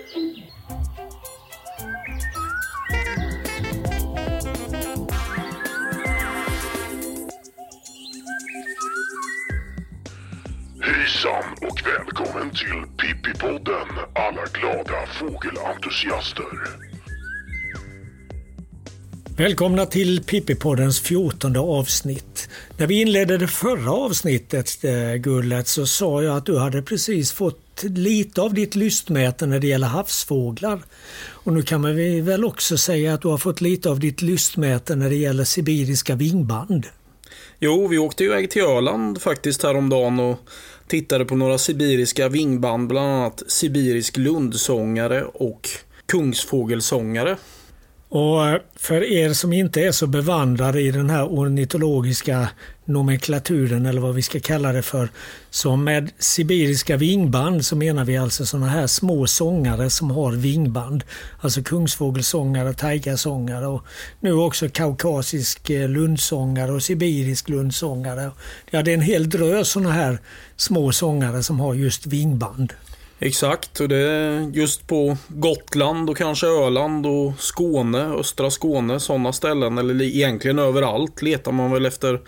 Hejsan och välkommen till Pippipodden alla glada fågelentusiaster. Välkomna till Pippipoddens fjortonde avsnitt. När vi inledde det förra avsnittet, eh, Gullet, så sa jag att du hade precis fått lite av ditt lystmäte när det gäller havsfåglar. Och nu kan vi väl också säga att du har fått lite av ditt lystmäte när det gäller sibiriska vingband. Jo, vi åkte iväg till Öland faktiskt häromdagen och tittade på några sibiriska vingband, bland annat sibirisk lundsångare och kungsfågelsångare. Och eh, för er som inte är så bevandrade i den här ornitologiska nomenklaturen eller vad vi ska kalla det för. Så med sibiriska vingband så menar vi alltså sådana här små sångare som har vingband. Alltså kungsfågelsångare, taigasångare och nu också kaukasisk eh, lundsångare och sibirisk lundsångare. Ja, det är en hel drös sådana här små sångare som har just vingband. Exakt, och det är just på Gotland och kanske Öland och Skåne, östra Skåne, sådana ställen, eller egentligen överallt, letar man väl efter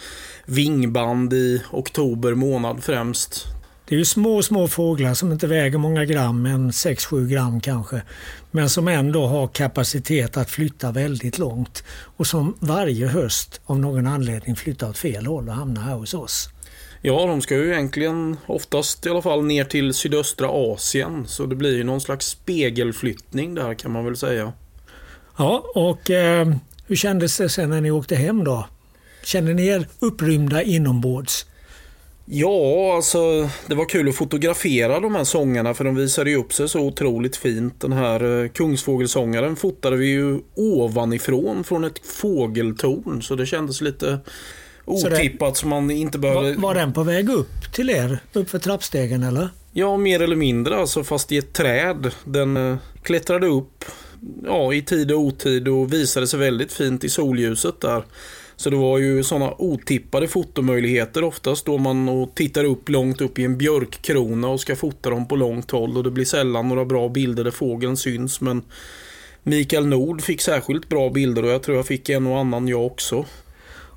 vingband i oktober månad främst. Det är ju små, små fåglar som inte väger många gram, en 6-7 gram kanske. Men som ändå har kapacitet att flytta väldigt långt. Och som varje höst av någon anledning flyttar åt fel håll och hamnar här hos oss. Ja, de ska ju egentligen oftast i alla fall ner till sydöstra Asien. Så det blir ju någon slags spegelflyttning där kan man väl säga. Ja, och eh, hur kändes det sen när ni åkte hem då? Kände ni er upprymda inombords? Ja, alltså det var kul att fotografera de här sångarna för de visade ju upp sig så otroligt fint. Den här eh, Kungsfågelsångaren fotade vi ju ovanifrån från ett fågeltorn så det kändes lite otippat så man inte behöver... Var, var den på väg upp till er? Upp för trappstegen eller? Ja, mer eller mindre alltså fast i ett träd. Den eh, klättrade upp ja, i tid och otid och visade sig väldigt fint i solljuset där. Så det var ju sådana otippade fotomöjligheter oftast då man och tittar upp långt upp i en björkkrona och ska fota dem på långt håll och det blir sällan några bra bilder där fågeln syns men Mikael Nord fick särskilt bra bilder och jag tror jag fick en och annan jag också.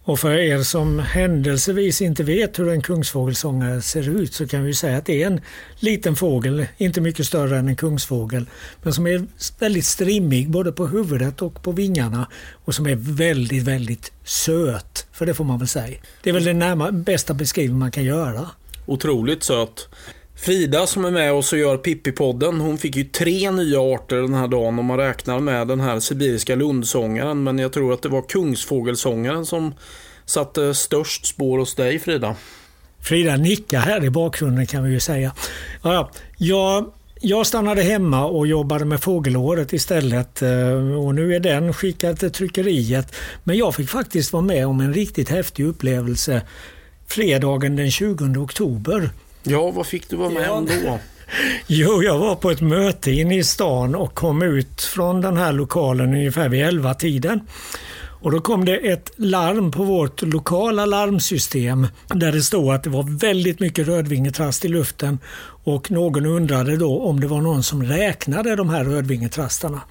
Och för er som händelsevis inte vet hur en kungsfågelsångare ser ut så kan vi säga att det är en liten fågel, inte mycket större än en kungsfågel, men som är väldigt strimmig både på huvudet och på vingarna och som är väldigt, väldigt söt, för det får man väl säga. Det är väl den närma, bästa beskrivning man kan göra. Otroligt söt. Frida som är med oss och gör Pippi-podden, hon fick ju tre nya arter den här dagen om man räknar med den här sibiriska lundsångaren. Men jag tror att det var kungsfågelsångaren som satte störst spår hos dig Frida. Frida nickar här i bakgrunden kan vi ju säga. Ja, jag, jag stannade hemma och jobbade med fågelåret istället eh, och nu är den skickad till tryckeriet. Men jag fick faktiskt vara med om en riktigt häftig upplevelse fredagen den 20 oktober. Ja, vad fick du vara med om då? Jo, jag var på ett möte inne i stan och kom ut från den här lokalen ungefär vid 11-tiden. Och då kom det ett larm på vårt lokala larmsystem där det stod att det var väldigt mycket rödvingetrast i luften och någon undrade då om det var någon som räknade de här rödvingetrastarna.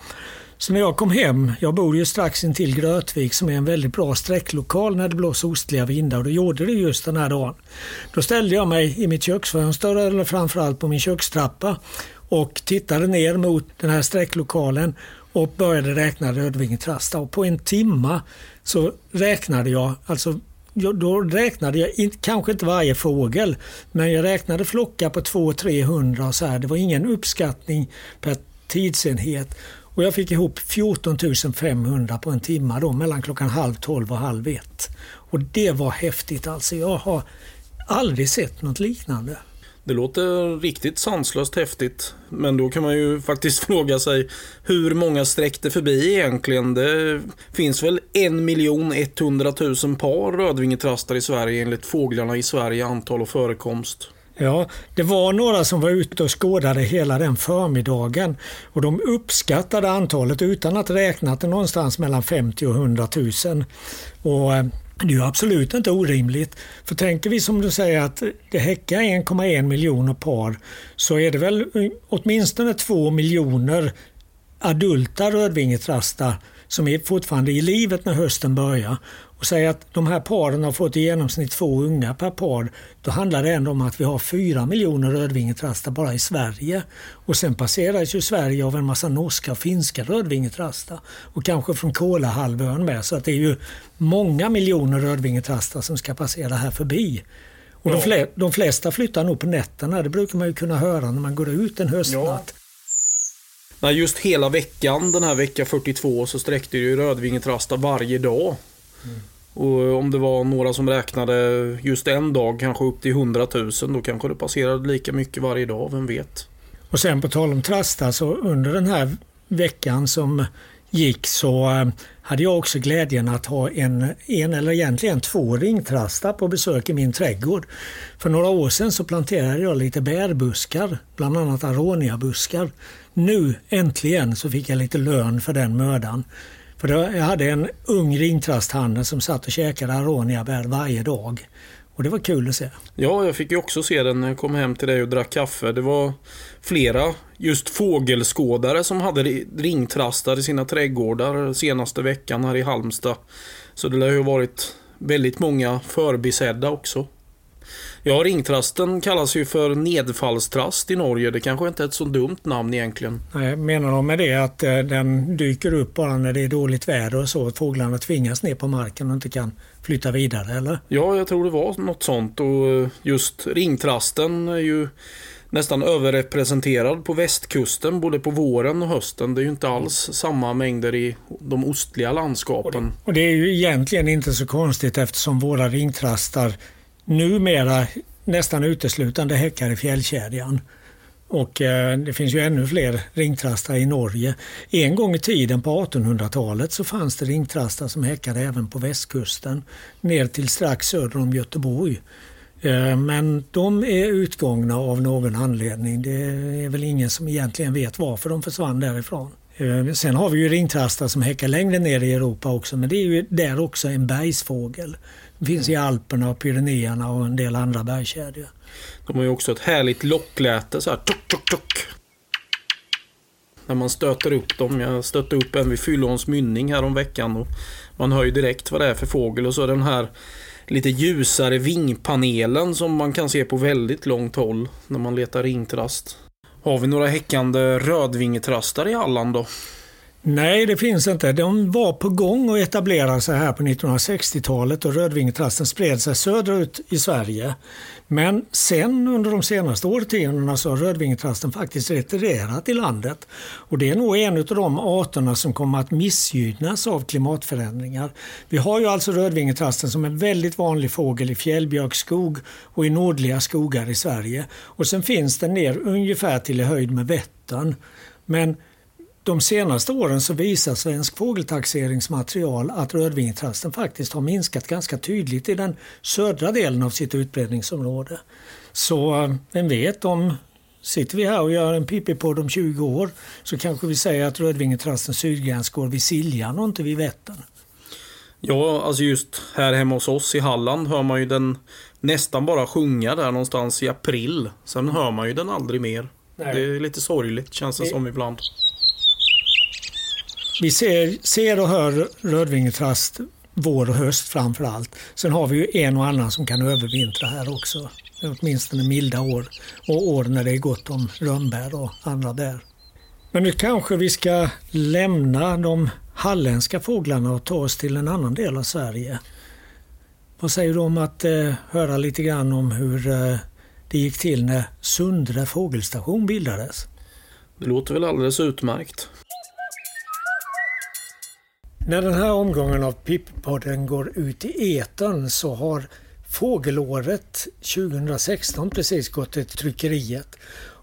Så när jag kom hem, jag bor ju strax intill Grötvik som är en väldigt bra sträcklokal när det blåser ostliga vindar och det gjorde det just den här dagen. Då ställde jag mig i mitt köksfönster eller framförallt på min kökstrappa och tittade ner mot den här sträcklokalen och började räkna Rödvingetrasta och på en timma så räknade jag, alltså då räknade jag, kanske inte varje fågel, men jag räknade flockar på 200-300 och så här. Det var ingen uppskattning per tidsenhet. Och jag fick ihop 14 500 på en timme då mellan klockan halv tolv och halv ett. Och det var häftigt alltså. Jag har aldrig sett något liknande. Det låter riktigt sanslöst häftigt. Men då kan man ju faktiskt fråga sig hur många sträckte förbi egentligen? Det finns väl 1 100 000 par rödvingetrastar i Sverige enligt Fåglarna i Sverige antal och förekomst. Ja, det var några som var ute och skådade hela den förmiddagen och de uppskattade antalet utan att räkna till någonstans mellan 50 och 100 000. Och eh, Det är ju absolut inte orimligt. För tänker vi som du säger att det häckar 1,1 miljoner par så är det väl eh, åtminstone 2 miljoner adulta rödvingetrastar som är fortfarande i livet när hösten börjar. Och säga att de här paren har fått i genomsnitt två unga per par. Då handlar det ändå om att vi har fyra miljoner rödvingetrastar bara i Sverige. Och sen passeras ju Sverige av en massa norska och finska rödvingetrastar. Och kanske från Kolahalvön med. Så att det är ju många miljoner rödvingetrastar som ska passera här förbi. Och ja. de, flesta, de flesta flyttar nog på nätterna. Det brukar man ju kunna höra när man går ut en höstnatt. Ja. Nej, just hela veckan, den här vecka 42, så sträckte ju rödvingetrastar varje dag. Mm. Och om det var några som räknade just en dag, kanske upp till 100 000, då kanske det passerade lika mycket varje dag, vem vet? Och sen på tal om trastar, så under den här veckan som gick så eh, hade jag också glädjen att ha en, en eller egentligen två ringtrastar på besök i min trädgård. För några år sedan så planterade jag lite bärbuskar, bland annat aroniabuskar. Nu äntligen så fick jag lite lön för den mödan. För jag hade en ung ringtrasthandel som satt och käkade aroniabär varje dag. Och det var kul att se. Ja, jag fick ju också se den när jag kom hem till dig och drack kaffe. Det var flera just fågelskådare som hade ringtrastar i sina trädgårdar senaste veckan här i Halmstad. Så det har ju varit väldigt många förbisedda också. Ja, ringtrasten kallas ju för nedfallstrast i Norge. Det kanske inte är ett så dumt namn egentligen. Nej, menar de med det att eh, den dyker upp bara när det är dåligt väder och så? Att fåglarna tvingas ner på marken och inte kan flytta vidare eller? Ja, jag tror det var något sånt och eh, just ringtrasten är ju nästan överrepresenterad på västkusten både på våren och hösten. Det är ju inte alls samma mängder i de ostliga landskapen. Och det är ju egentligen inte så konstigt eftersom våra ringtrastar numera nästan uteslutande häckar i fjällkedjan. Och eh, det finns ju ännu fler ringtrastar i Norge. En gång i tiden på 1800-talet så fanns det ringtrastar som häckade även på västkusten ner till strax söder om Göteborg. Eh, men de är utgångna av någon anledning. Det är väl ingen som egentligen vet varför de försvann därifrån. Eh, sen har vi ju ringtrastar som häckar längre ner i Europa också men det är ju där också en bergsfågel. Finns i Alperna och Pyrenéerna och en del andra bergskedjor. De har ju också ett härligt lockläte så här. Tuk, tuk, tuk. När man stöter upp dem. Jag stötte upp en vid Fyllåns mynning häromveckan. veckan. Och man hör ju direkt vad det är för fågel och så den här lite ljusare vingpanelen som man kan se på väldigt långt håll när man letar ringtrast. Har vi några häckande rödvingetrastar i Halland då? Nej, det finns inte. De var på gång att etablera sig här på 1960-talet och rödvingetrasten spred sig söderut i Sverige. Men sen under de senaste årtiondena så har rödvingetrasten faktiskt retirerat i landet. Och det är nog en av de arterna som kommer att missgynnas av klimatförändringar. Vi har ju alltså rödvingetrasten som en väldigt vanlig fågel i fjällbjörkskog och i nordliga skogar i Sverige. Och sen finns den ner ungefär till i höjd med Vättern. Men de senaste åren så visar Svensk fågeltaxeringsmaterial att rödvingetrasten faktiskt har minskat ganska tydligt i den södra delen av sitt utbredningsområde. Så eh, vem vet om Sitter vi här och gör en pippipodd om 20 år så kanske vi säger att rödvingetrastens sydgräns går vid Siljan och inte vid Vättern. Ja, alltså just här hemma hos oss i Halland hör man ju den nästan bara sjunga där någonstans i april. Sen hör man ju den aldrig mer. Nej. Det är lite sorgligt känns det, det som ibland. Vi ser, ser och hör rödvingetrast vår och höst framför allt. Sen har vi ju en och annan som kan övervintra här också. Åtminstone milda år och år när det är gott om rönnbär och andra bär. Men nu kanske vi ska lämna de halländska fåglarna och ta oss till en annan del av Sverige. Vad säger du om att eh, höra lite grann om hur eh, det gick till när Sundre fågelstation bildades? Det låter väl alldeles utmärkt. När den här omgången av Pippodden går ut i etern så har Fågelåret 2016 precis gått till tryckeriet.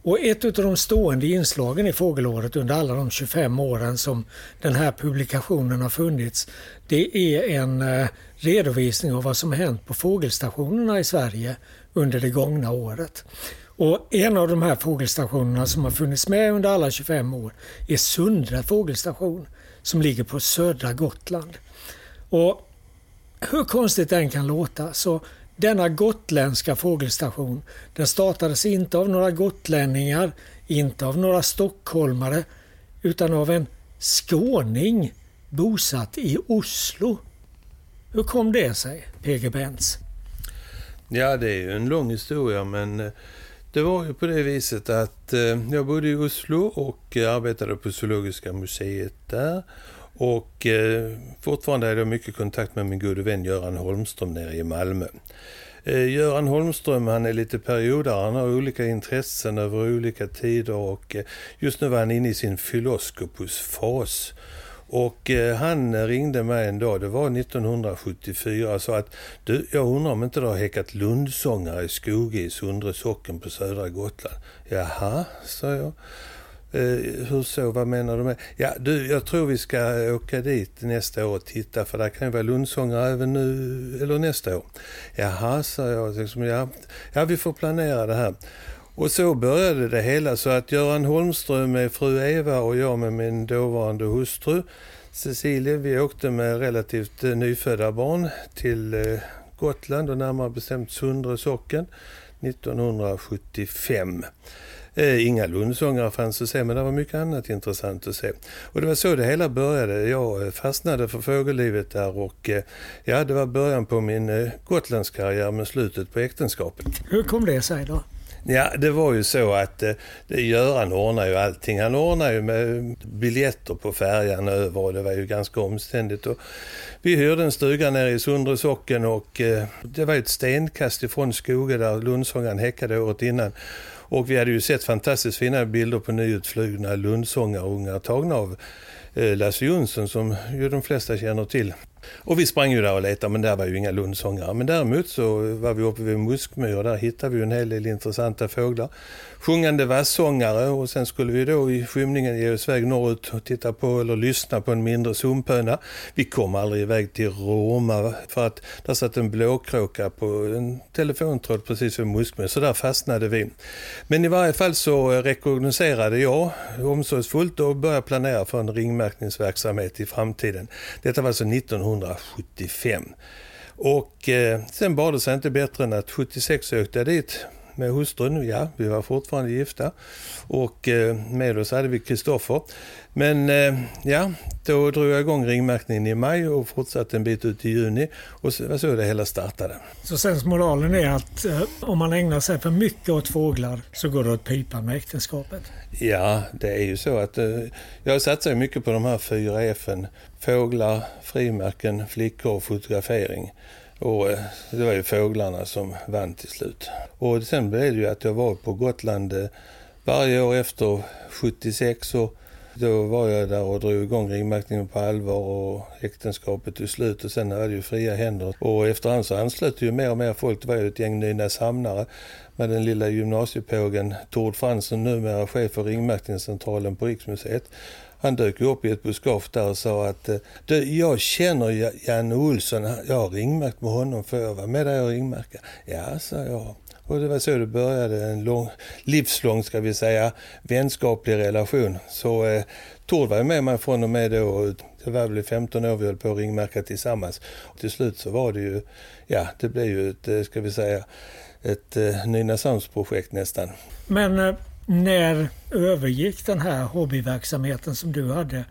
Och ett av de stående inslagen i Fågelåret under alla de 25 åren som den här publikationen har funnits, det är en eh, redovisning av vad som hänt på fågelstationerna i Sverige under det gångna året. Och en av de här fågelstationerna som har funnits med under alla 25 år är Sundre fågelstation som ligger på södra Gotland. Och hur konstigt den kan låta så denna gotländska fågelstation den startades inte av några gotlänningar, inte av några stockholmare utan av en skåning bosatt i Oslo. Hur kom det sig, PG Benz? Ja, det är ju en lång historia men eh, det var ju på det viset att eh, jag bodde i Oslo och eh, arbetade på Zoologiska museet där. Och eh, fortfarande hade jag mycket kontakt med min gode vän Göran Holmström nere i Malmö. Eh, Göran Holmström han är lite periodare, han har olika intressen över olika tider och eh, just nu var han inne i sin filoskopusfas. Och eh, han ringde mig en dag, det var 1974, och sa att du, jag undrar om inte det har häckat lundsångare i Skoge i Sundre socken på södra Gotland. Jaha, sa jag. Eh, hur så, vad menar du med? Ja, du, jag tror vi ska eh, åka dit nästa år och titta för där kan ju vara lundsångare även nu eller nästa år. Jaha, sa jag. Liksom, ja, ja, vi får planera det här. Och så började det hela så att Göran Holmström med fru Eva och jag med min dåvarande hustru Cecilia, vi åkte med relativt eh, nyfödda barn till eh, Gotland och närmare bestämt Sundre socken 1975. Eh, inga lundsångare fanns att se men det var mycket annat intressant att se. Och det var så det hela började. Jag fastnade för fågellivet där och ja, det var början på min Gotlandskarriär med slutet på äktenskapet. Hur kom det sig då? Ja, det var ju så att eh, Göran ordnade ju allting. Han ordnade ju med biljetter på färjan över och det var ju ganska omständigt. Och vi hyrde en stuga nere i Sundre socken och eh, det var ett stenkast ifrån Skoge där Lundsångaren häckade året innan. Och vi hade ju sett fantastiskt fina bilder på nyutflugna lundsångarungar tagna av eh, Lasse Jonsson som ju de flesta känner till. Och vi sprang ju där och letade men där var ju inga lundsångare. Men däremot så var vi uppe vid Muskmyr och där hittade vi en hel del intressanta fåglar sjungande vassångare och sen skulle vi då i skymningen ge oss iväg norrut och titta på eller lyssna på en mindre sumpöna. Vi kom aldrig iväg till Roma för att där satt en blåkråka på en telefontråd precis vid Muskmyr så där fastnade vi. Men i varje fall så rekognoserade jag omsorgsfullt och började planera för en ringmärkningsverksamhet i framtiden. Detta var alltså 1900 1975. Och eh, sen bar det sig inte bättre än att 76 åkte jag dit med hustrun. Ja, vi var fortfarande gifta. Och eh, med oss hade vi Kristoffer. Men eh, ja, då drog jag igång ringmärkningen i maj och fortsatte en bit ut i juni. Och så var så det hela startade. Så sensmoralen är att eh, om man ägnar sig för mycket åt fåglar så går det åt pipan med äktenskapet? Ja, det är ju så att jag satsar mycket på de här fyra F. Fåglar, frimärken, flickor och fotografering. Och eh, det var ju fåglarna som vann till slut. Och sen blev det ju att jag var på Gotland eh, varje år efter 76 och då var jag där och drog igång ringmärkningen på allvar och äktenskapet till slut och sen var det ju fria händer. Och efterhand så anslöt ju mer och mer folk. Det var ju ett gäng Nynäshamnare med den lilla gymnasiepågen Tord Fransson, numera chef för ringmärkningscentralen på Riksmuseet. Han dök upp i ett buskage där och sa att eh, du, jag känner Janne Olsson, jag har ringmärkt med honom, för jag var med dig och ringmärka? Ja, sa jag. Och det var så det började, en lång, livslång, ska vi säga, vänskaplig relation. Så eh, Tord var med mig från och med då, det var väl 15 år vi höll på att ringmärka tillsammans. Och till slut så var det ju, ja, det blev ju ett, eh, ska vi säga, ett eh, Nynäshamnsprojekt nästan. Men eh, när övergick den här hobbyverksamheten som du hade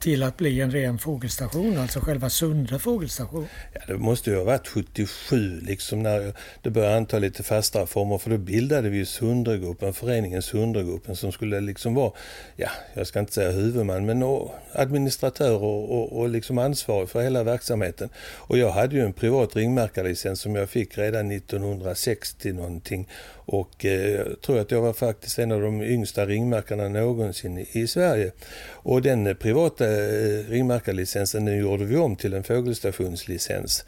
till att bli en ren fågelstation, alltså själva Sundre fågelstation? Ja, det måste ju ha varit 77 liksom när det började anta lite fastare former för då bildade vi Sundregruppen, föreningen Sundregruppen som skulle liksom vara, ja, jag ska inte säga huvudman, men administratör och, och, och liksom ansvarig för hela verksamheten. Och jag hade ju en privat ringmärkarlicens som jag fick redan 1960 någonting och eh, jag tror att jag var faktiskt en av de yngsta ringmärkarna någonsin i, Sverige. Och den eh, privata eh, ringmärkarlicensen den gjorde vi om till en fågelstationslicens.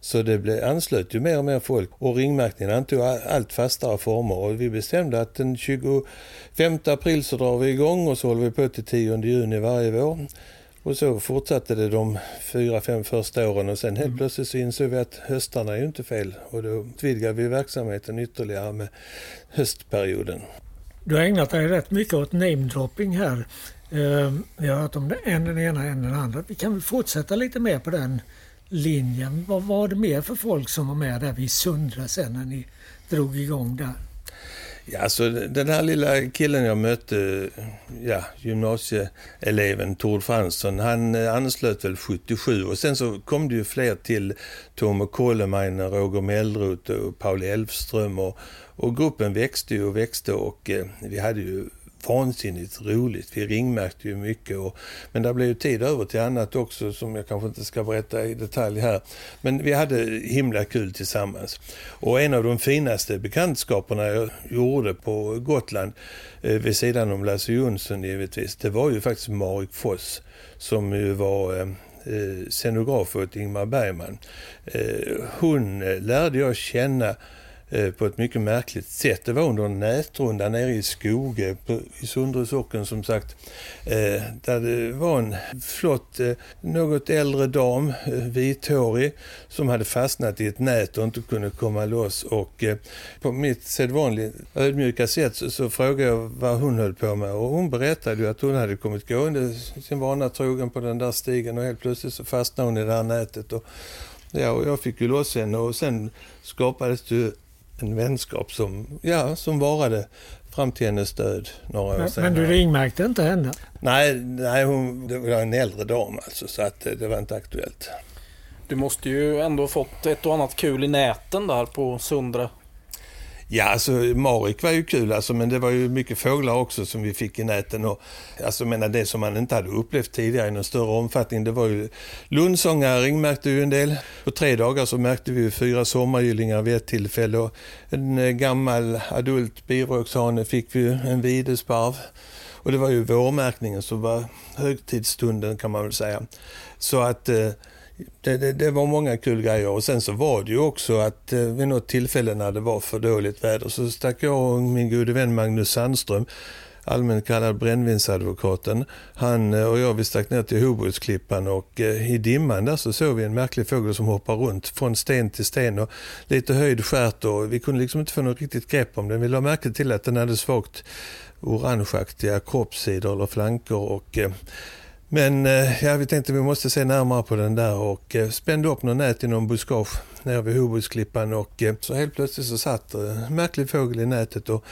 Så det blev, anslöt ju mer och mer folk och ringmärkningen antog allt fastare former och vi bestämde att den 25 april så drar vi igång och så håller vi på till 10 juni varje vår. Och så fortsatte det de fyra, fem första åren och sen helt mm. plötsligt så insåg vi att höstarna är ju inte fel och då utvidgade vi verksamheten ytterligare med höstperioden. Du har ägnat dig rätt mycket åt namedropping här. Eh, vi har hört om en den ena, en den andra. Vi kan väl fortsätta lite mer på den linjen. Vad var det mer för folk som var med där vid Sundre sen när ni drog igång där? Ja, alltså, den här lilla killen jag mötte, ja, gymnasieeleven Tord Fransson, han eh, anslöt väl 77 och sen så kom det ju fler till Tom Kolemainen, Roger Mellroth och Paul Elfström. Och, och gruppen växte ju och växte och eh, vi hade ju vansinnigt roligt. Vi ringmärkte ju mycket. Och, men det blev ju tid över till annat också som jag kanske inte ska berätta i detalj här. Men vi hade himla kul tillsammans. Och en av de finaste bekantskaperna jag gjorde på Gotland eh, vid sidan om Lasse Jonsson givetvis, det var ju faktiskt Marik Foss som ju var eh, eh scenograf åt Ingmar Bergman. Eh, hon eh, lärde jag känna Eh, på ett mycket märkligt sätt. Det var under en nätrunda nere i Skoge i Sundre socken som sagt. Eh, där det var en flott, eh, något äldre dam, eh, vithårig, som hade fastnat i ett nät och inte kunde komma loss. Och eh, på mitt sedvanliga ödmjuka sätt så, frågade jag vad hon höll på med och hon berättade ju att hon hade kommit gående sin vana trogen på den där stigen och helt plötsligt så fastnade hon i det här nätet. Och, ja, och jag fick ju loss henne och sen skapades det en vänskap som, ja, som varade fram till hennes död några år men, senare. Men du ringmärkte inte henne? Nej, nej hon, det var en äldre dam alltså, så att det var inte aktuellt. Du måste ju ändå ha fått ett och annat kul i näten där på Sundre. Ja, alltså Marik var ju kul alltså, men det var ju mycket fåglar också som vi fick i näten. Och, alltså, menar, det som man inte hade upplevt tidigare i någon större omfattning, det var ju lundsångaring märkte vi en del. På tre dagar så märkte vi fyra sommargyllingar vid ett tillfälle och en eh, gammal adult biråkshane fick vi en videsparv. Och det var ju vårmärkningen som var högtidsstunden kan man väl säga. Så att eh, det, det, det, var många kul grejer och sen så var det ju också att eh, vid något tillfälle när det var för dåligt väder så stack jag och min gode vän Magnus Sandström allmänt kallad brännvinsadvokaten. Han eh, och jag vi stack ner till Hoburgsklippan och eh, i dimman där så såg vi en märklig fågel som hoppar runt från sten till sten och lite höjd skärt och vi kunde liksom inte få något riktigt grepp om den. Vi la märke till att den hade svagt orangeaktiga kroppssidor eller flanker och eh, men eh, ja, vi tänkte vi måste se närmare på den där och eh, spände upp något nät i någon buskage nere vid Hoburgsklippan och eh, så helt plötsligt så satt en märklig fågel i nätet och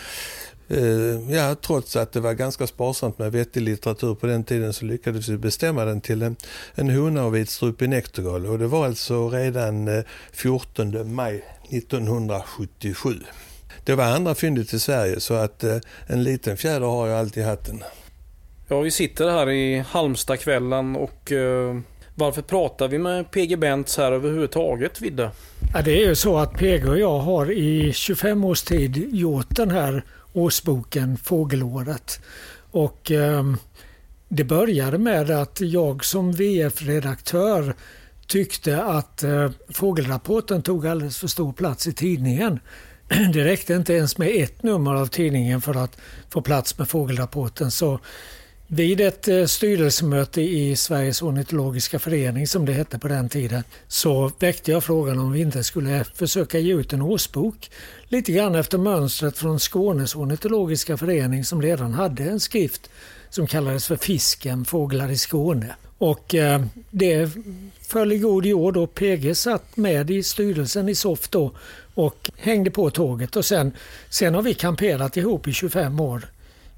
ja, trots att det var ganska sparsamt med vettig litteratur på den tiden så lyckades vi bestämma den till en, en hona och vitstrupig näktergal och det var alltså redan 14 maj 1977. Det var andra fyndet i Sverige så att en liten fjäder har jag alltid i hatten. Ja, vi sitter här i Halmstadkvällen och eh, varför pratar vi med PG Bents här överhuvudtaget, Vidde? Ja, det är ju så att PG och jag har i 25 års tid gjort den här årsboken Fågelåret. Och eh, det började med att jag som VF-redaktör tyckte att eh, Fågelrapporten tog alldeles för stor plats i tidningen. Det räckte inte ens med ett nummer av tidningen för att få plats med Fågelrapporten. Så vid ett eh, styrelsemöte i Sveriges ornitologiska förening som det hette på den tiden så väckte jag frågan om vi inte skulle försöka ge ut en årsbok. Lite grann efter mönstret från Skånes ornitologiska förening som redan hade en skrift som kallades för Fisken, fåglar i Skåne. Och eh, det föll i god jord och PG satt med i styrelsen i SOFT då och hängde på tåget och sen, sen har vi kamperat ihop i 25 år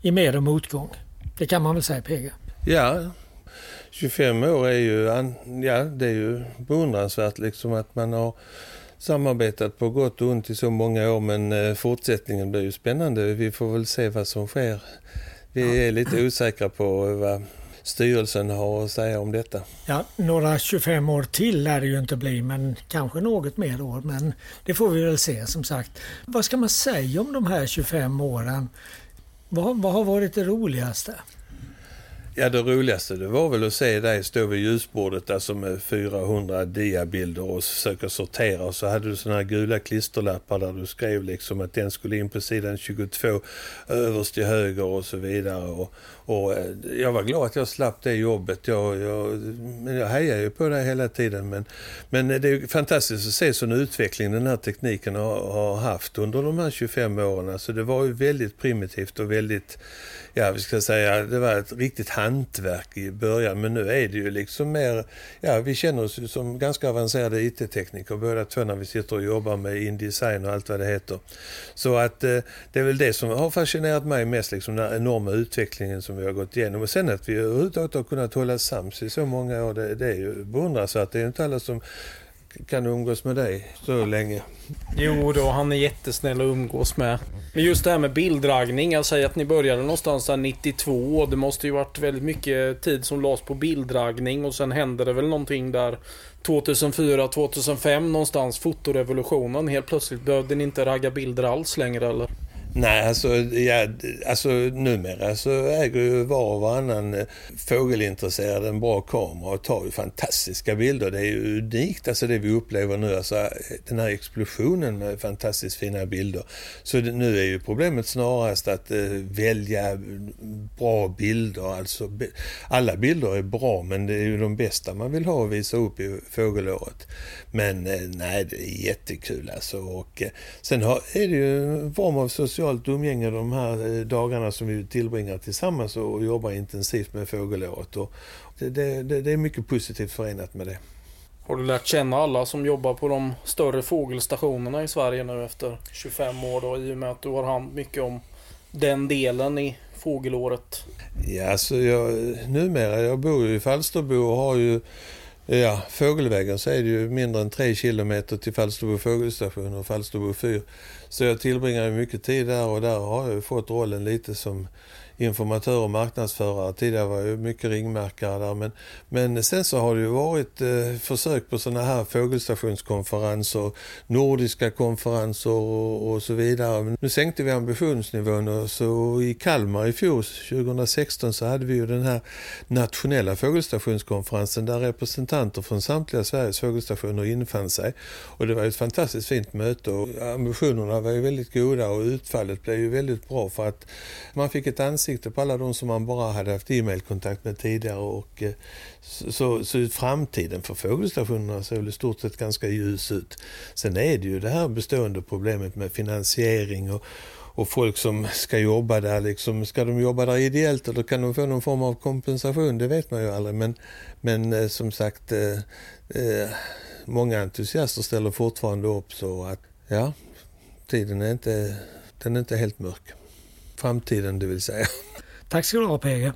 i med och motgång. Det kan man väl säga PG? Ja, 25 år är ju, ja, det är ju beundransvärt liksom att man har samarbetat på gott och ont i så många år men eh, fortsättningen blir ju spännande. Vi får väl se vad som sker. Vi är lite osäkra på vad styrelsen har att säga om detta. Ja, några 25 år till lär det ju inte bli men kanske något mer år men det får vi väl se som sagt. Vad ska man säga om de här 25 åren? Vad, vad har varit det roligaste? Ja, det roligaste det var väl att se dig stå vid ljusbordet alltså med 400 diabilder och försöka sortera. Och så hade du sådana här gula klisterlappar där du skrev liksom att den skulle in på sidan 22 överst till höger och så vidare. Och, och eh, jag var glad att jag slapp det jobbet. Jag, jag, jag hejar ju på det hela tiden. Men, men det är fantastiskt att se sån utveckling den här tekniken har, har haft under de här 25 åren. Alltså det var ju väldigt primitivt och väldigt, ja vi ska säga, det var ett riktigt hantverk i början men nu är det ju liksom mer, ja vi känner oss som ganska avancerade IT-tekniker båda två när vi sitter och jobbar med Indesign och allt vad det heter. Så att eh, det är väl det som har fascinerat mig mest, liksom den enorma utvecklingen som vi har gått igenom. Och sen att vi överhuvudtaget har kunnat hålla sams i så många år, det, det är ju beundransvärt. Det är ju inte alla som kan umgås med dig så länge. Jo då, han är jättesnäll att umgås med. Men just det här med bilddragning, jag säger att ni började någonstans där 92. Det måste ju varit väldigt mycket tid som lades på bilddragning och sen hände det väl någonting där 2004, 2005 någonstans, fotorevolutionen. Helt plötsligt behövde ni inte ragga bilder alls längre eller? Nej, alltså, ja, alltså numera så äger ju var och varannan fågelintresserad en bra kamera och tar ju fantastiska bilder. Det är ju unikt alltså det vi upplever nu, alltså den här explosionen med fantastiskt fina bilder. Så det, nu är ju problemet snarast att eh, välja bra bilder. Alltså, alla bilder är bra men det är ju de bästa man vill ha att visa upp i fågelåret. Men eh, nej, det är jättekul alltså. Och, eh, sen har, är det ju en form av social socialt umgänge de här eh, dagarna som vi tillbringar tillsammans och jobbar intensivt med fågelåret. Och det, det, det är mycket positivt förenat med det. Har du lärt känna alla som jobbar på de större fågelstationerna i Sverige nu efter 25 år då, i och med att du har hand mycket om den delen i fågelåret? Ja, alltså jag, numera, jag bor ju i Falsterbo och har ju Ja, fågelvägen så är det ju mindre än tre kilometer till Falsterbo fågelstation och Falsterbo fyr. Så jag tillbringar mycket tid där och där har jag fått rollen lite som informatör och marknadsförare. Tidigare var jag mycket ringmärkare där. Men, men sen så har det ju varit eh, försök på sådana här fågelstationskonferenser, nordiska konferenser och, och, så vidare. Nu sänkte vi ambitionsnivån och så i Kalmar i fjol, 2016, så hade vi ju den här nationella fågelstationskonferensen där representanter från samtliga Sveriges fågelstationer infann sig. Och det var ett fantastiskt fint möte och ambitionerna var ju väldigt goda och utfallet blev ju väldigt bra för att man fick ett ansikte ansikte på alla de som man bara hade haft e-mailkontakt med tidigare. Och, eh, så, så framtiden för fågelstationerna ser väl i stort sett ganska ljus ut. Sen är det ju det här bestående problemet med finansiering och, och folk som ska jobba där, liksom, ska de jobba där ideellt eller kan de få någon form av kompensation? Det vet man ju aldrig. Men, men eh, som sagt, eh, eh, många entusiaster ställer fortfarande upp så att ja, tiden är inte, den är inte helt mörk. Framtiden det vill säga. Tack ska du ha PG.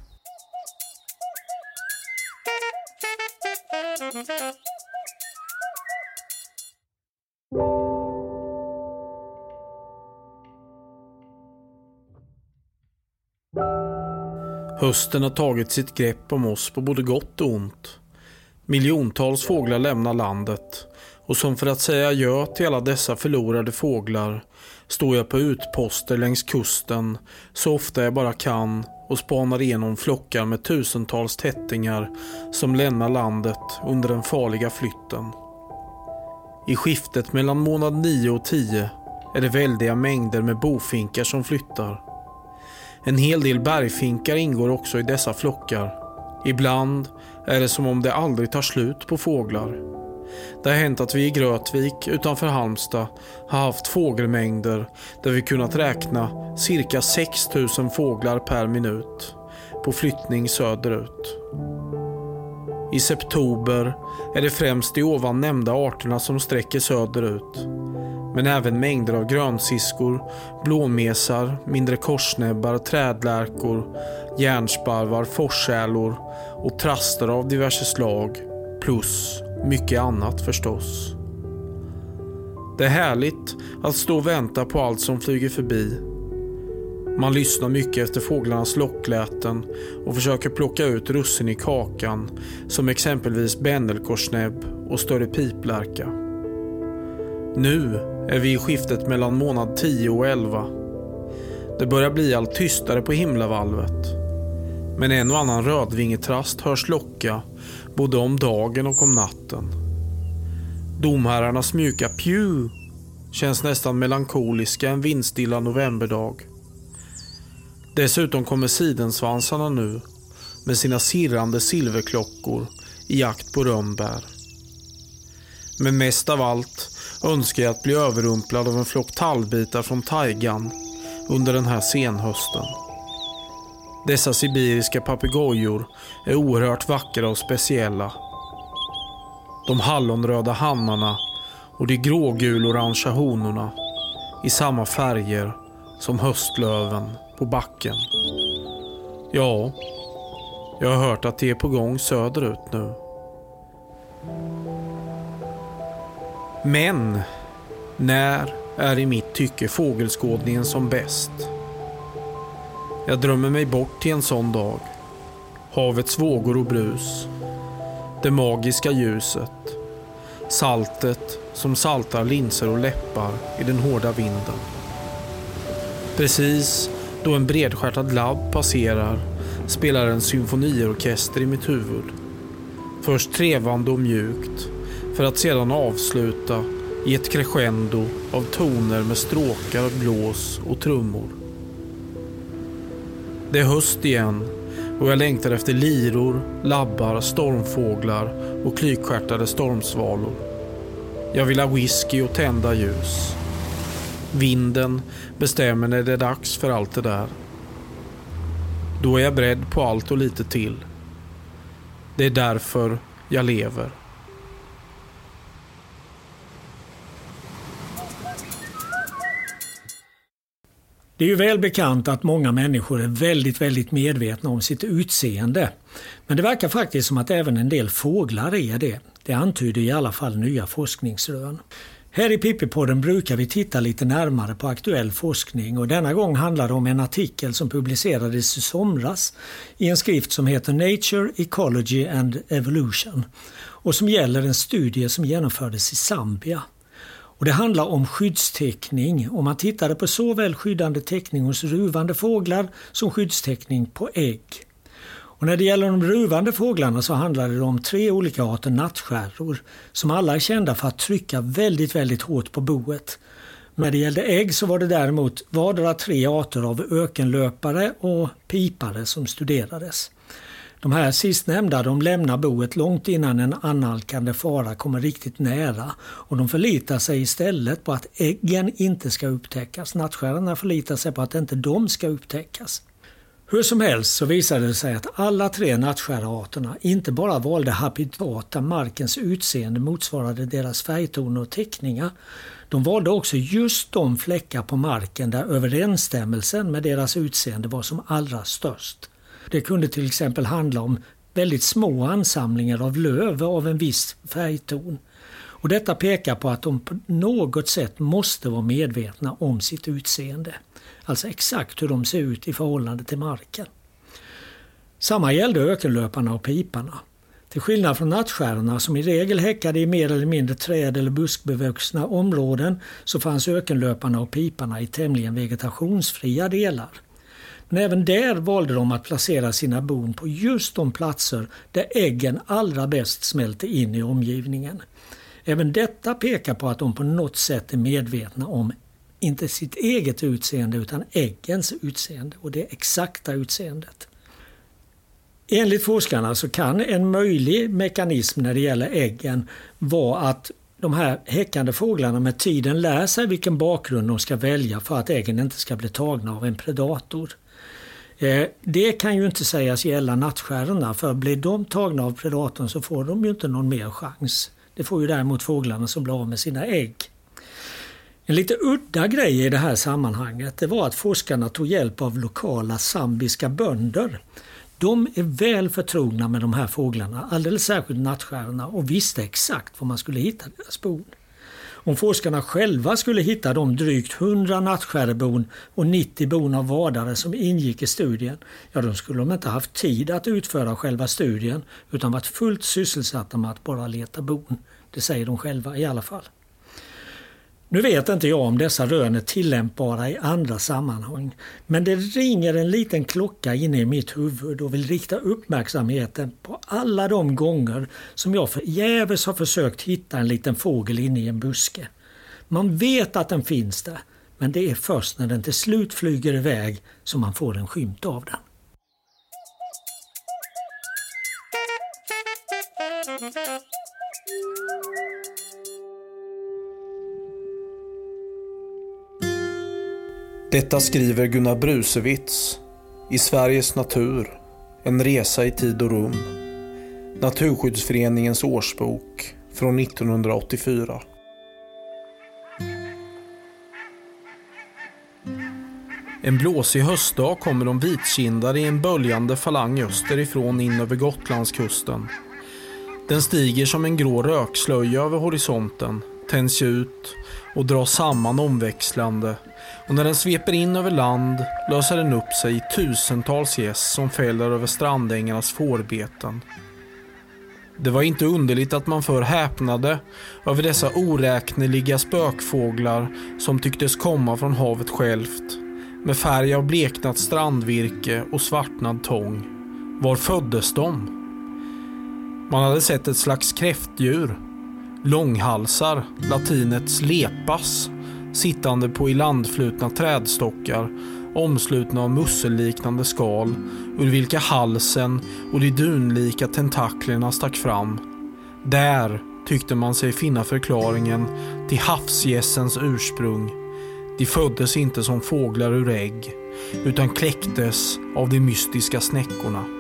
Hösten har tagit sitt grepp om oss på både gott och ont. Miljontals fåglar lämnar landet och som för att säga adjö till alla dessa förlorade fåglar står jag på utposter längs kusten så ofta jag bara kan och spanar igenom flockar med tusentals tättingar som lämnar landet under den farliga flytten. I skiftet mellan månad 9 och 10 är det väldiga mängder med bofinkar som flyttar. En hel del bergfinkar ingår också i dessa flockar. Ibland är det som om det aldrig tar slut på fåglar. Det har hänt att vi i Grötvik utanför Halmstad har haft fågelmängder där vi kunnat räkna cirka 6000 fåglar per minut på flyttning söderut. I september är det främst de ovan nämnda arterna som sträcker söderut. Men även mängder av grönsiskor, blåmesar, mindre korsnäbbar, trädlärkor, järnsparvar, forsälor och traster av diverse slag plus mycket annat förstås. Det är härligt att stå och vänta på allt som flyger förbi. Man lyssnar mycket efter fåglarnas lockläten och försöker plocka ut russin i kakan som exempelvis bändelkorsnäbb och större piplärka. Nu är vi i skiftet mellan månad 10 och 11. Det börjar bli allt tystare på himlavalvet. Men en och annan rödvingetrast hörs locka både om dagen och om natten. Domherrarnas mjuka pju känns nästan melankoliska en vindstilla novemberdag. Dessutom kommer sidensvansarna nu med sina sirrande silverklockor i jakt på rönnbär. Men mest av allt önskar jag att bli överrumplad av en flock tallbitar från taigan under den här senhösten. Dessa sibiriska papegojor är oerhört vackra och speciella. De hallonröda hannarna och de grågulorangea honorna i samma färger som höstlöven på backen. Ja, jag har hört att det är på gång söderut nu. Men när är i mitt tycke fågelskådningen som bäst? Jag drömmer mig bort till en sån dag. Havets vågor och brus. Det magiska ljuset. Saltet som saltar linser och läppar i den hårda vinden. Precis då en bredstjärtad labb passerar spelar en symfoniorkester i mitt huvud. Först trevande och mjukt för att sedan avsluta i ett crescendo av toner med stråkar, blås och trummor. Det är höst igen och jag längtar efter liror, labbar, stormfåglar och klykstjärtade stormsvalor. Jag vill ha whisky och tända ljus. Vinden bestämmer när det är dags för allt det där. Då är jag beredd på allt och lite till. Det är därför jag lever. Det är ju väl bekant att många människor är väldigt, väldigt medvetna om sitt utseende. Men det verkar faktiskt som att även en del fåglar är det. Det antyder i alla fall nya forskningsrön. Här i Pippipodden brukar vi titta lite närmare på aktuell forskning och denna gång handlar det om en artikel som publicerades i somras i en skrift som heter Nature, Ecology and Evolution och som gäller en studie som genomfördes i Zambia. Och det handlar om skyddstäckning och man tittade på såväl skyddande täckning hos ruvande fåglar som skyddstäckning på ägg. Och när det gäller de ruvande fåglarna så handlar det om tre olika arter nattskärror som alla är kända för att trycka väldigt, väldigt hårt på boet. När det gällde ägg så var det däremot vardera tre arter av ökenlöpare och pipare som studerades. De här sistnämnda de lämnar boet långt innan en annalkande fara kommer riktigt nära och de förlitar sig istället på att äggen inte ska upptäckas. Nattstjärnorna förlitar sig på att inte de ska upptäckas. Hur som helst så visade det sig att alla tre nattskärarterna inte bara valde habitat där markens utseende motsvarade deras färgtoner och teckningar. De valde också just de fläckar på marken där överensstämmelsen med deras utseende var som allra störst. Det kunde till exempel handla om väldigt små ansamlingar av löv av en viss färgton. Och detta pekar på att de på något sätt måste vara medvetna om sitt utseende. Alltså exakt hur de ser ut i förhållande till marken. Samma gällde ökenlöparna och piparna. Till skillnad från nattstjärnorna som i regel häckade i mer eller mindre träd eller buskbevuxna områden så fanns ökenlöparna och piparna i tämligen vegetationsfria delar. Men även där valde de att placera sina bon på just de platser där äggen allra bäst smälter in i omgivningen. Även detta pekar på att de på något sätt är medvetna om inte sitt eget utseende utan äggens utseende och det exakta utseendet. Enligt forskarna så kan en möjlig mekanism när det gäller äggen vara att de här häckande fåglarna med tiden lär sig vilken bakgrund de ska välja för att äggen inte ska bli tagna av en predator. Eh, det kan ju inte sägas gälla nattstjärnorna för blir de tagna av predatorn så får de ju inte någon mer chans. Det får ju däremot fåglarna som blir av med sina ägg. En lite udda grej i det här sammanhanget det var att forskarna tog hjälp av lokala zambiska bönder. De är väl förtrogna med de här fåglarna, alldeles särskilt nattstjärnorna och visste exakt var man skulle hitta deras bon. Om forskarna själva skulle hitta de drygt 100 nattskärebon och 90 bon av vadare som ingick i studien, ja då skulle de inte haft tid att utföra själva studien utan varit fullt sysselsatta med att bara leta bon. Det säger de själva i alla fall. Nu vet inte jag om dessa rön är tillämpbara i andra sammanhang, men det ringer en liten klocka inne i mitt huvud och vill rikta uppmärksamheten på alla de gånger som jag förgäves har försökt hitta en liten fågel inne i en buske. Man vet att den finns där, men det är först när den till slut flyger iväg som man får en skymt av den. Detta skriver Gunnar Brusewitz I Sveriges natur. En resa i tid och rum. Naturskyddsföreningens årsbok från 1984. En blåsig höstdag kommer de vitkindade i en böljande falang österifrån in över Gotlandskusten. Den stiger som en grå rökslöja över horisonten, tänds ut och dras samman omväxlande och när den sveper in över land löser den upp sig i tusentals gäss som fäller över strandängarnas fårbeten. Det var inte underligt att man för häpnade över dessa oräkneliga spökfåglar som tycktes komma från havet självt med färg av bleknat strandvirke och svartnad tång. Var föddes de? Man hade sett ett slags kräftdjur. Långhalsar, latinets lepas, sittande på ilandflutna trädstockar omslutna av musselliknande skal ur vilka halsen och de dunlika tentaklerna stack fram. Där tyckte man sig finna förklaringen till havsgässens ursprung. De föddes inte som fåglar ur ägg utan kläcktes av de mystiska snäckorna.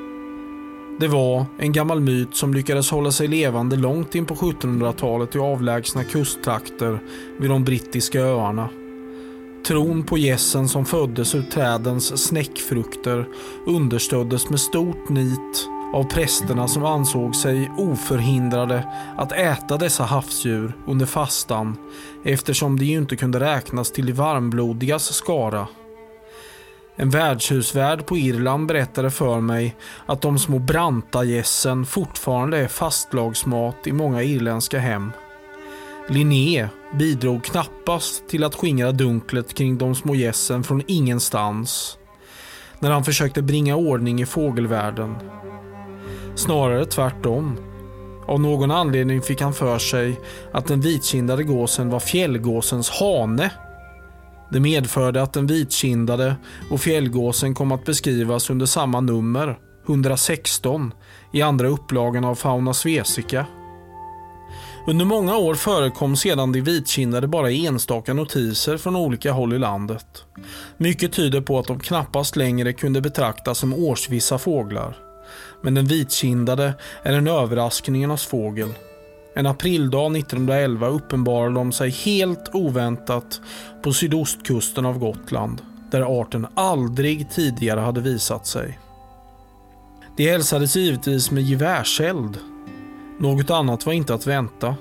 Det var en gammal myt som lyckades hålla sig levande långt in på 1700-talet i avlägsna kusttrakter vid de brittiska öarna. Tron på gässen som föddes ur trädens snäckfrukter understöddes med stort nit av prästerna som ansåg sig oförhindrade att äta dessa havsdjur under fastan eftersom de ju inte kunde räknas till de varmblodigas skara. En värdshusvärd på Irland berättade för mig att de små brantagässen fortfarande är fastlagsmat i många irländska hem. Linné bidrog knappast till att skingra dunklet kring de små gässen från ingenstans när han försökte bringa ordning i fågelvärlden. Snarare tvärtom. Av någon anledning fick han för sig att den vitkindade gåsen var fjällgåsens hane. Det medförde att den vitkindade och fjällgåsen kom att beskrivas under samma nummer, 116, i andra upplagan av Fauna Svesica. Under många år förekom sedan de vitkindade bara enstaka notiser från olika håll i landet. Mycket tyder på att de knappast längre kunde betraktas som årsvissa fåglar. Men den vitkindade är en överraskningarnas fågel. En aprildag 1911 uppenbarade de sig helt oväntat på sydostkusten av Gotland, där arten aldrig tidigare hade visat sig. De hälsades givetvis med gevärseld något annat var inte att vänta.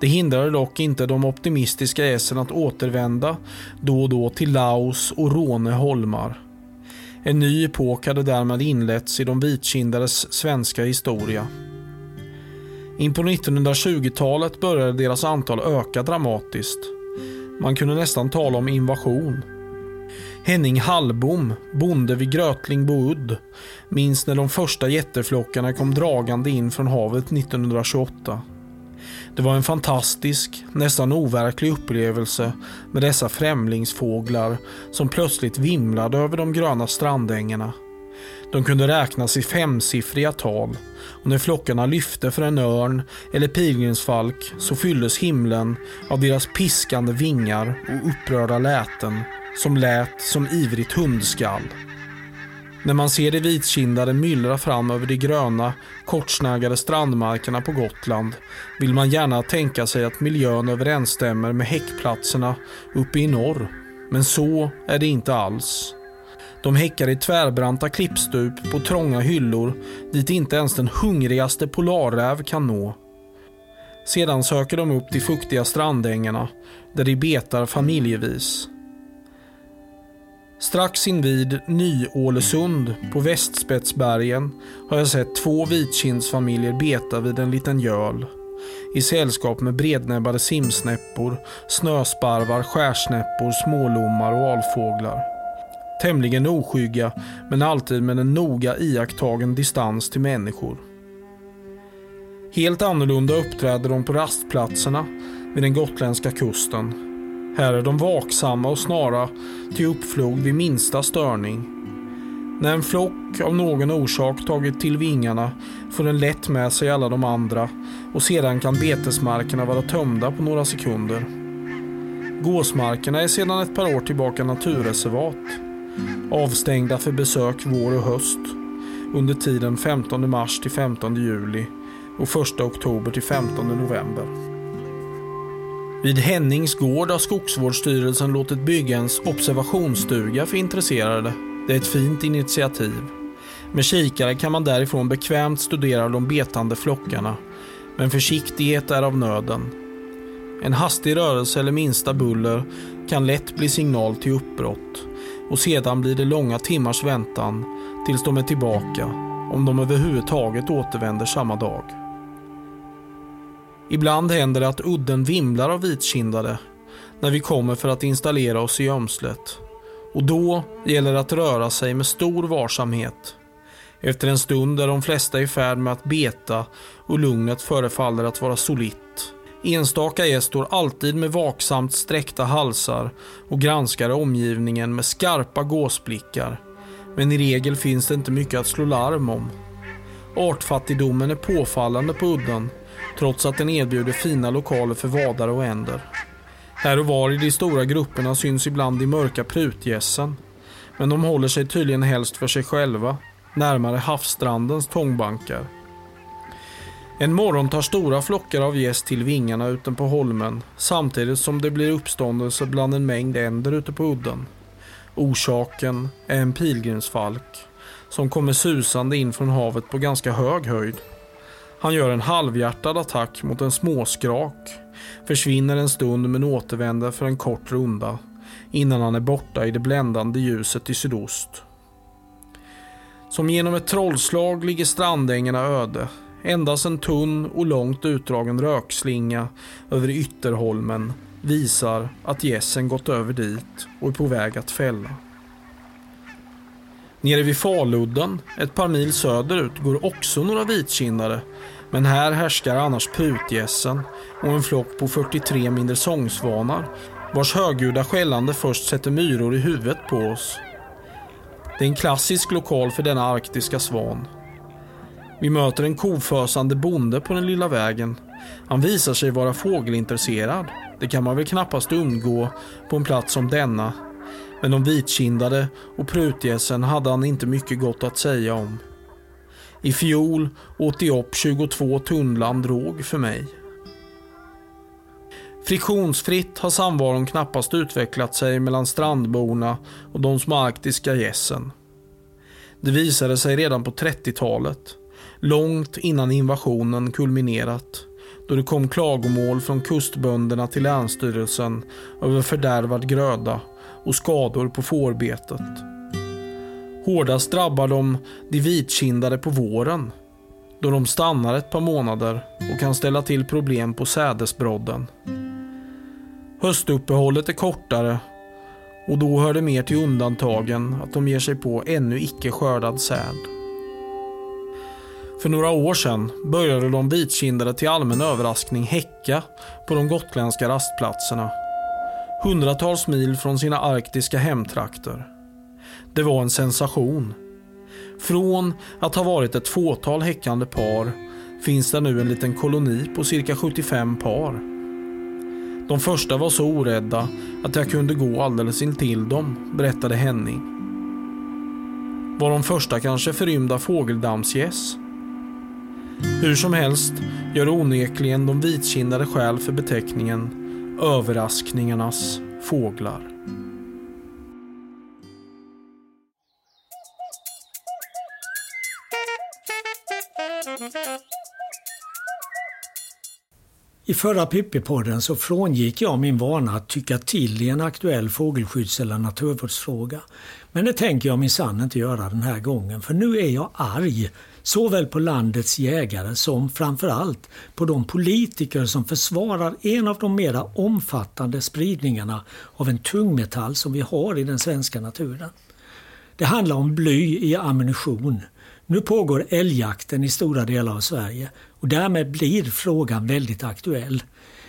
Det hindrade dock inte de optimistiska essen att återvända då och då till Laos och Råne holmar. En ny epok hade därmed inletts i de vitkindades svenska historia. In på 1920-talet började deras antal öka dramatiskt. Man kunde nästan tala om invasion. Henning Hallbom, bonde vid Grötlingbo udd, minns när de första jätteflockarna kom dragande in från havet 1928. Det var en fantastisk, nästan overklig upplevelse med dessa främlingsfåglar som plötsligt vimlade över de gröna strandängarna. De kunde räknas i femsiffriga tal och när flockarna lyfte för en örn eller pilgrimsfalk så fylldes himlen av deras piskande vingar och upprörda läten som lät som ivrigt hundskall. När man ser de vitkindade myllra fram över de gröna, kortsnaggade strandmarkerna på Gotland vill man gärna tänka sig att miljön överensstämmer med häckplatserna uppe i norr. Men så är det inte alls. De häckar i tvärbranta klippstup på trånga hyllor dit inte ens den hungrigaste polarräv kan nå. Sedan söker de upp de fuktiga strandängarna där de betar familjevis. Strax invid Ny-Ålesund på Västspetsbergen har jag sett två vitkindsfamiljer beta vid en liten göl. I sällskap med brednäbbade simsnäppor, snösparvar, skärsnäppor, smålommar och alfåglar. Tämligen oskygga, men alltid med en noga iakttagen distans till människor. Helt annorlunda uppträder de på rastplatserna vid den gotländska kusten här är de vaksamma och snara till uppflog vid minsta störning. När en flock av någon orsak tagit till vingarna får den lätt med sig alla de andra och sedan kan betesmarkerna vara tömda på några sekunder. Gåsmarkerna är sedan ett par år tillbaka naturreservat avstängda för besök vår och höst under tiden 15 mars till 15 juli och 1 oktober till 15 november. Vid Hennings gård har Skogsvårdsstyrelsen låtit bygga en observationsstuga för intresserade. Det är ett fint initiativ. Med kikare kan man därifrån bekvämt studera de betande flockarna, men försiktighet är av nöden. En hastig rörelse eller minsta buller kan lätt bli signal till uppbrott och sedan blir det långa timmars väntan tills de är tillbaka, om de överhuvudtaget återvänder samma dag. Ibland händer det att udden vimlar av vitkindade när vi kommer för att installera oss i gömslet. Och då gäller det att röra sig med stor varsamhet. Efter en stund är de flesta i färd med att beta och lugnet förefaller att vara solitt. Enstaka gäst står alltid med vaksamt sträckta halsar och granskar omgivningen med skarpa gåsblickar. Men i regel finns det inte mycket att slå larm om. Artfattigdomen är påfallande på udden trots att den erbjuder fina lokaler för vadare och änder. Här och var i de stora grupperna syns ibland de mörka prutgässen. Men de håller sig tydligen helst för sig själva, närmare havsstrandens tångbankar. En morgon tar stora flockar av gäss till vingarna ute på holmen samtidigt som det blir uppståndelse bland en mängd änder ute på udden. Orsaken är en pilgrimsfalk som kommer susande in från havet på ganska hög höjd. Han gör en halvhjärtad attack mot en småskrak, försvinner en stund men återvänder för en kort runda innan han är borta i det bländande ljuset i sydost. Som genom ett trollslag ligger strandängarna öde. Endast en tunn och långt utdragen rökslinga över ytterholmen visar att gässen gått över dit och är på väg att fälla. Nere vid Faludden, ett par mil söderut, går också några vitkindare. Men här härskar annars prutgässen och en flock på 43 mindre sångsvanar vars högljudda skällande först sätter myror i huvudet på oss. Det är en klassisk lokal för denna arktiska svan. Vi möter en kofösande bonde på den lilla vägen. Han visar sig vara fågelintresserad. Det kan man väl knappast undgå på en plats som denna men de vitkindade och prutgässen hade han inte mycket gott att säga om. I fjol åt de upp 22 tunnland råg för mig. Friktionsfritt har samvaron knappast utvecklat sig mellan strandborna och de små arktiska gässen. Det visade sig redan på 30-talet, långt innan invasionen kulminerat, då det kom klagomål från kustbönderna till Länsstyrelsen över fördärvad gröda och skador på fårbetet. Hårdast drabbar de de vitkindade på våren då de stannar ett par månader och kan ställa till problem på sädesbrodden. Höstuppehållet är kortare och då hör det mer till undantagen att de ger sig på ännu icke skördad säd. För några år sedan började de vitkindade till allmän överraskning häcka på de gotländska rastplatserna hundratals mil från sina arktiska hemtrakter. Det var en sensation. Från att ha varit ett fåtal häckande par finns det nu en liten koloni på cirka 75 par. De första var så orädda att jag kunde gå alldeles intill dem, berättade Henning. Var de första kanske förrymda fågeldammsgäss? Hur som helst gör onekligen de vitkindade skäl för beteckningen överraskningarnas fåglar. I förra Pippi-podden så frångick jag min vana att tycka till i en aktuell fågelskydds eller naturvårdsfråga. Men det tänker jag minsann inte göra den här gången, för nu är jag arg såväl på landets jägare som framförallt på de politiker som försvarar en av de mera omfattande spridningarna av en tungmetall som vi har i den svenska naturen. Det handlar om bly i ammunition. Nu pågår älgjakten i stora delar av Sverige och därmed blir frågan väldigt aktuell.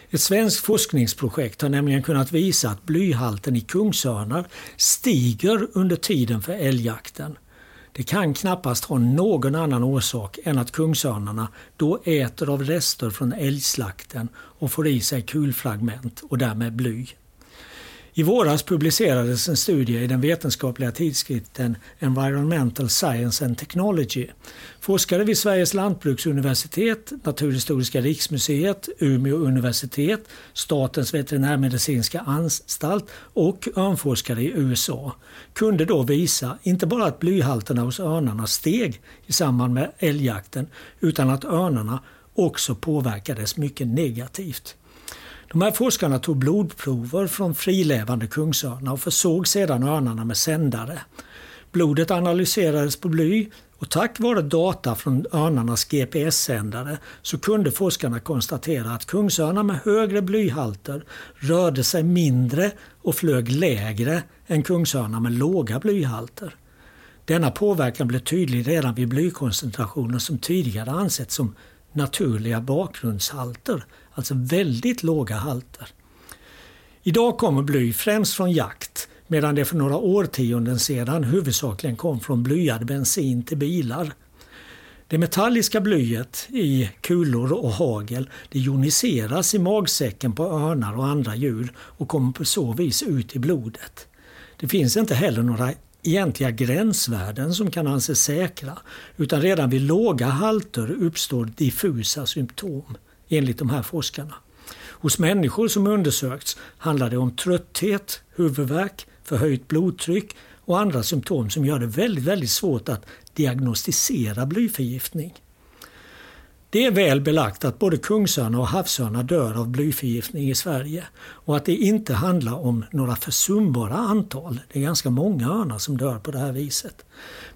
Ett svenskt forskningsprojekt har nämligen kunnat visa att blyhalten i kungsörnar stiger under tiden för älgjakten. Det kan knappast ha någon annan orsak än att kungsörnarna då äter av rester från älgslakten och får i sig kulfragment och därmed bly. I våras publicerades en studie i den vetenskapliga tidskriften Environmental Science and Technology. Forskare vid Sveriges lantbruksuniversitet, Naturhistoriska riksmuseet, Umeå universitet, Statens veterinärmedicinska anstalt och örnforskare i USA kunde då visa inte bara att blyhalterna hos örnarna steg i samband med älgjakten utan att örnarna också påverkades mycket negativt. De här forskarna tog blodprover från frilevande kungsörnar och försåg sedan örnarna med sändare. Blodet analyserades på bly och tack vare data från örnarnas GPS-sändare så kunde forskarna konstatera att kungsörnar med högre blyhalter rörde sig mindre och flög lägre än kungsörnar med låga blyhalter. Denna påverkan blev tydlig redan vid blykoncentrationer som tidigare ansetts som naturliga bakgrundshalter, alltså väldigt låga halter. Idag kommer bly främst från jakt medan det för några årtionden sedan huvudsakligen kom från blyad bensin till bilar. Det metalliska blyet i kulor och hagel det joniseras i magsäcken på örnar och andra djur och kommer på så vis ut i blodet. Det finns inte heller några egentliga gränsvärden som kan anses säkra utan redan vid låga halter uppstår diffusa symptom enligt de här forskarna. Hos människor som undersökts handlar det om trötthet, huvudvärk, förhöjt blodtryck och andra symptom som gör det väldigt, väldigt svårt att diagnostisera blyförgiftning. Det är väl belagt att både kungsörnar och havsörnar dör av blyförgiftning i Sverige och att det inte handlar om några försumbara antal. Det är ganska många örnar som dör på det här viset.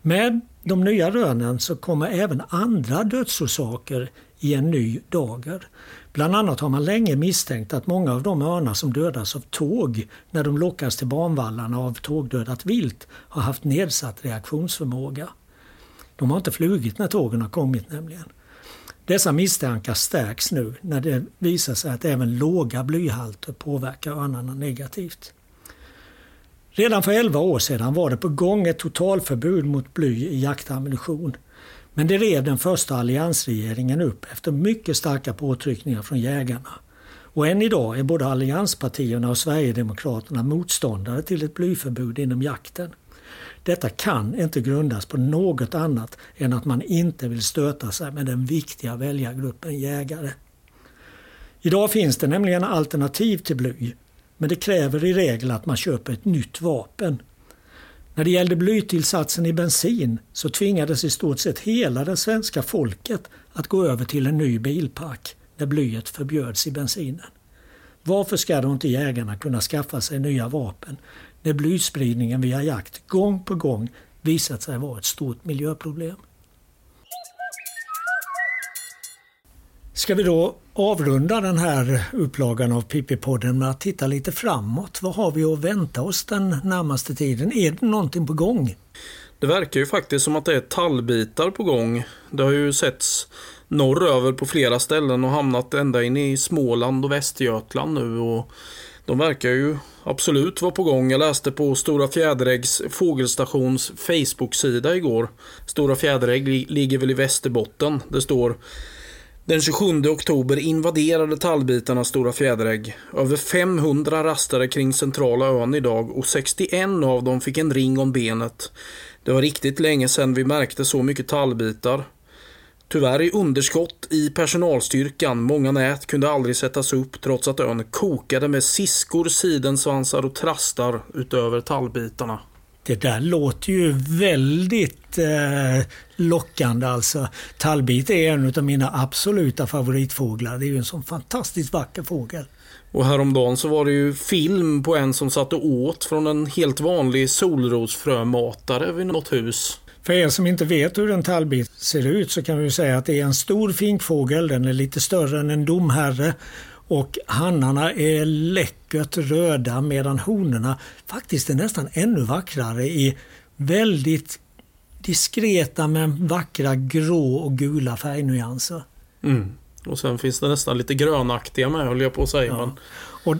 Med de nya rönen så kommer även andra dödsorsaker i en ny dager. Bland annat har man länge misstänkt att många av de örnar som dödas av tåg när de lockas till banvallarna av tågdödat vilt har haft nedsatt reaktionsförmåga. De har inte flugit när tågen har kommit nämligen. Dessa misstankar stärks nu när det visar sig att även låga blyhalter påverkar örnarna negativt. Redan för 11 år sedan var det på gång ett totalförbud mot bly i jaktammunition. Men det rev den första alliansregeringen upp efter mycket starka påtryckningar från jägarna. Och än idag är både allianspartierna och Sverigedemokraterna motståndare till ett blyförbud inom jakten. Detta kan inte grundas på något annat än att man inte vill stöta sig med den viktiga väljargruppen jägare. Idag finns det nämligen alternativ till bly, men det kräver i regel att man köper ett nytt vapen. När det gällde blytillsatsen i bensin så tvingades i stort sett hela det svenska folket att gå över till en ny bilpark när blyet förbjöds i bensinen. Varför ska då inte jägarna kunna skaffa sig nya vapen när blyspridningen via jakt gång på gång visat sig vara ett stort miljöproblem. Ska vi då avrunda den här upplagan av Pippi-podden med att titta lite framåt? Vad har vi att vänta oss den närmaste tiden? Är det någonting på gång? Det verkar ju faktiskt som att det är tallbitar på gång. Det har ju setts norröver på flera ställen och hamnat ända in i Småland och Västergötland nu. Och de verkar ju absolut vara på gång. Jag läste på Stora Fjäderäggs fågelstations Facebook-sida igår. Stora Fjäderägg ligger väl i Västerbotten. Det står den 27 oktober invaderade tallbitarna Stora Fjäderägg. Över 500 rastade kring centrala ön idag och 61 av dem fick en ring om benet. Det var riktigt länge sedan vi märkte så mycket tallbitar. Tyvärr är underskott i personalstyrkan. Många nät kunde aldrig sättas upp trots att ön kokade med siskor, sidensvansar och trastar utöver tallbitarna. Det där låter ju väldigt eh, lockande alltså. Tallbit är en av mina absoluta favoritfåglar. Det är ju en sån fantastiskt vacker fågel. Och häromdagen så var det ju film på en som satt och åt från en helt vanlig solrosfrömatare vid något hus. För er som inte vet hur en tallbit ser ut så kan vi säga att det är en stor finkfågel. Den är lite större än en domherre och hannarna är läckert röda medan honorna faktiskt är nästan ännu vackrare i väldigt diskreta men vackra grå och gula färgnyanser. Mm. Och sen finns det nästan lite grönaktiga med höll jag på att säga. Ja. Men... Och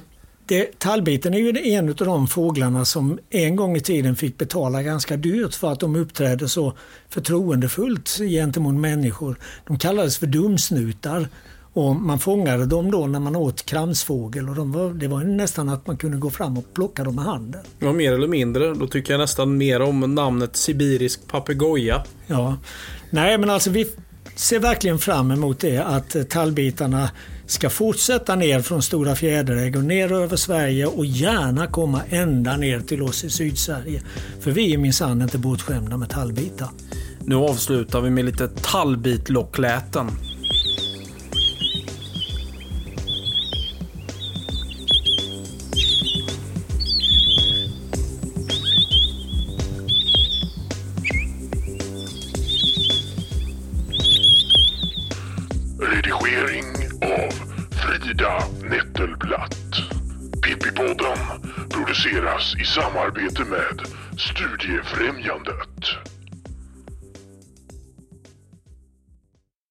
det, tallbiten är ju en av de fåglarna som en gång i tiden fick betala ganska dyrt för att de uppträdde så förtroendefullt gentemot människor. De kallades för dumsnutar Och man fångade dem då när man åt kramsfågel och de var, det var nästan att man kunde gå fram och plocka dem med handen. Ja, mer eller mindre. Då tycker jag nästan mer om namnet sibirisk papegoja. Ja, nej men alltså vi ser verkligen fram emot det att tallbitarna ska fortsätta ner från Stora Fjäderägg och ner över Sverige och gärna komma ända ner till oss i Sydsverige. För vi är minsann inte bortskämda med tallbitar. Nu avslutar vi med lite tallbitlockläten. Produceras i samarbete med Studiefrämjandet.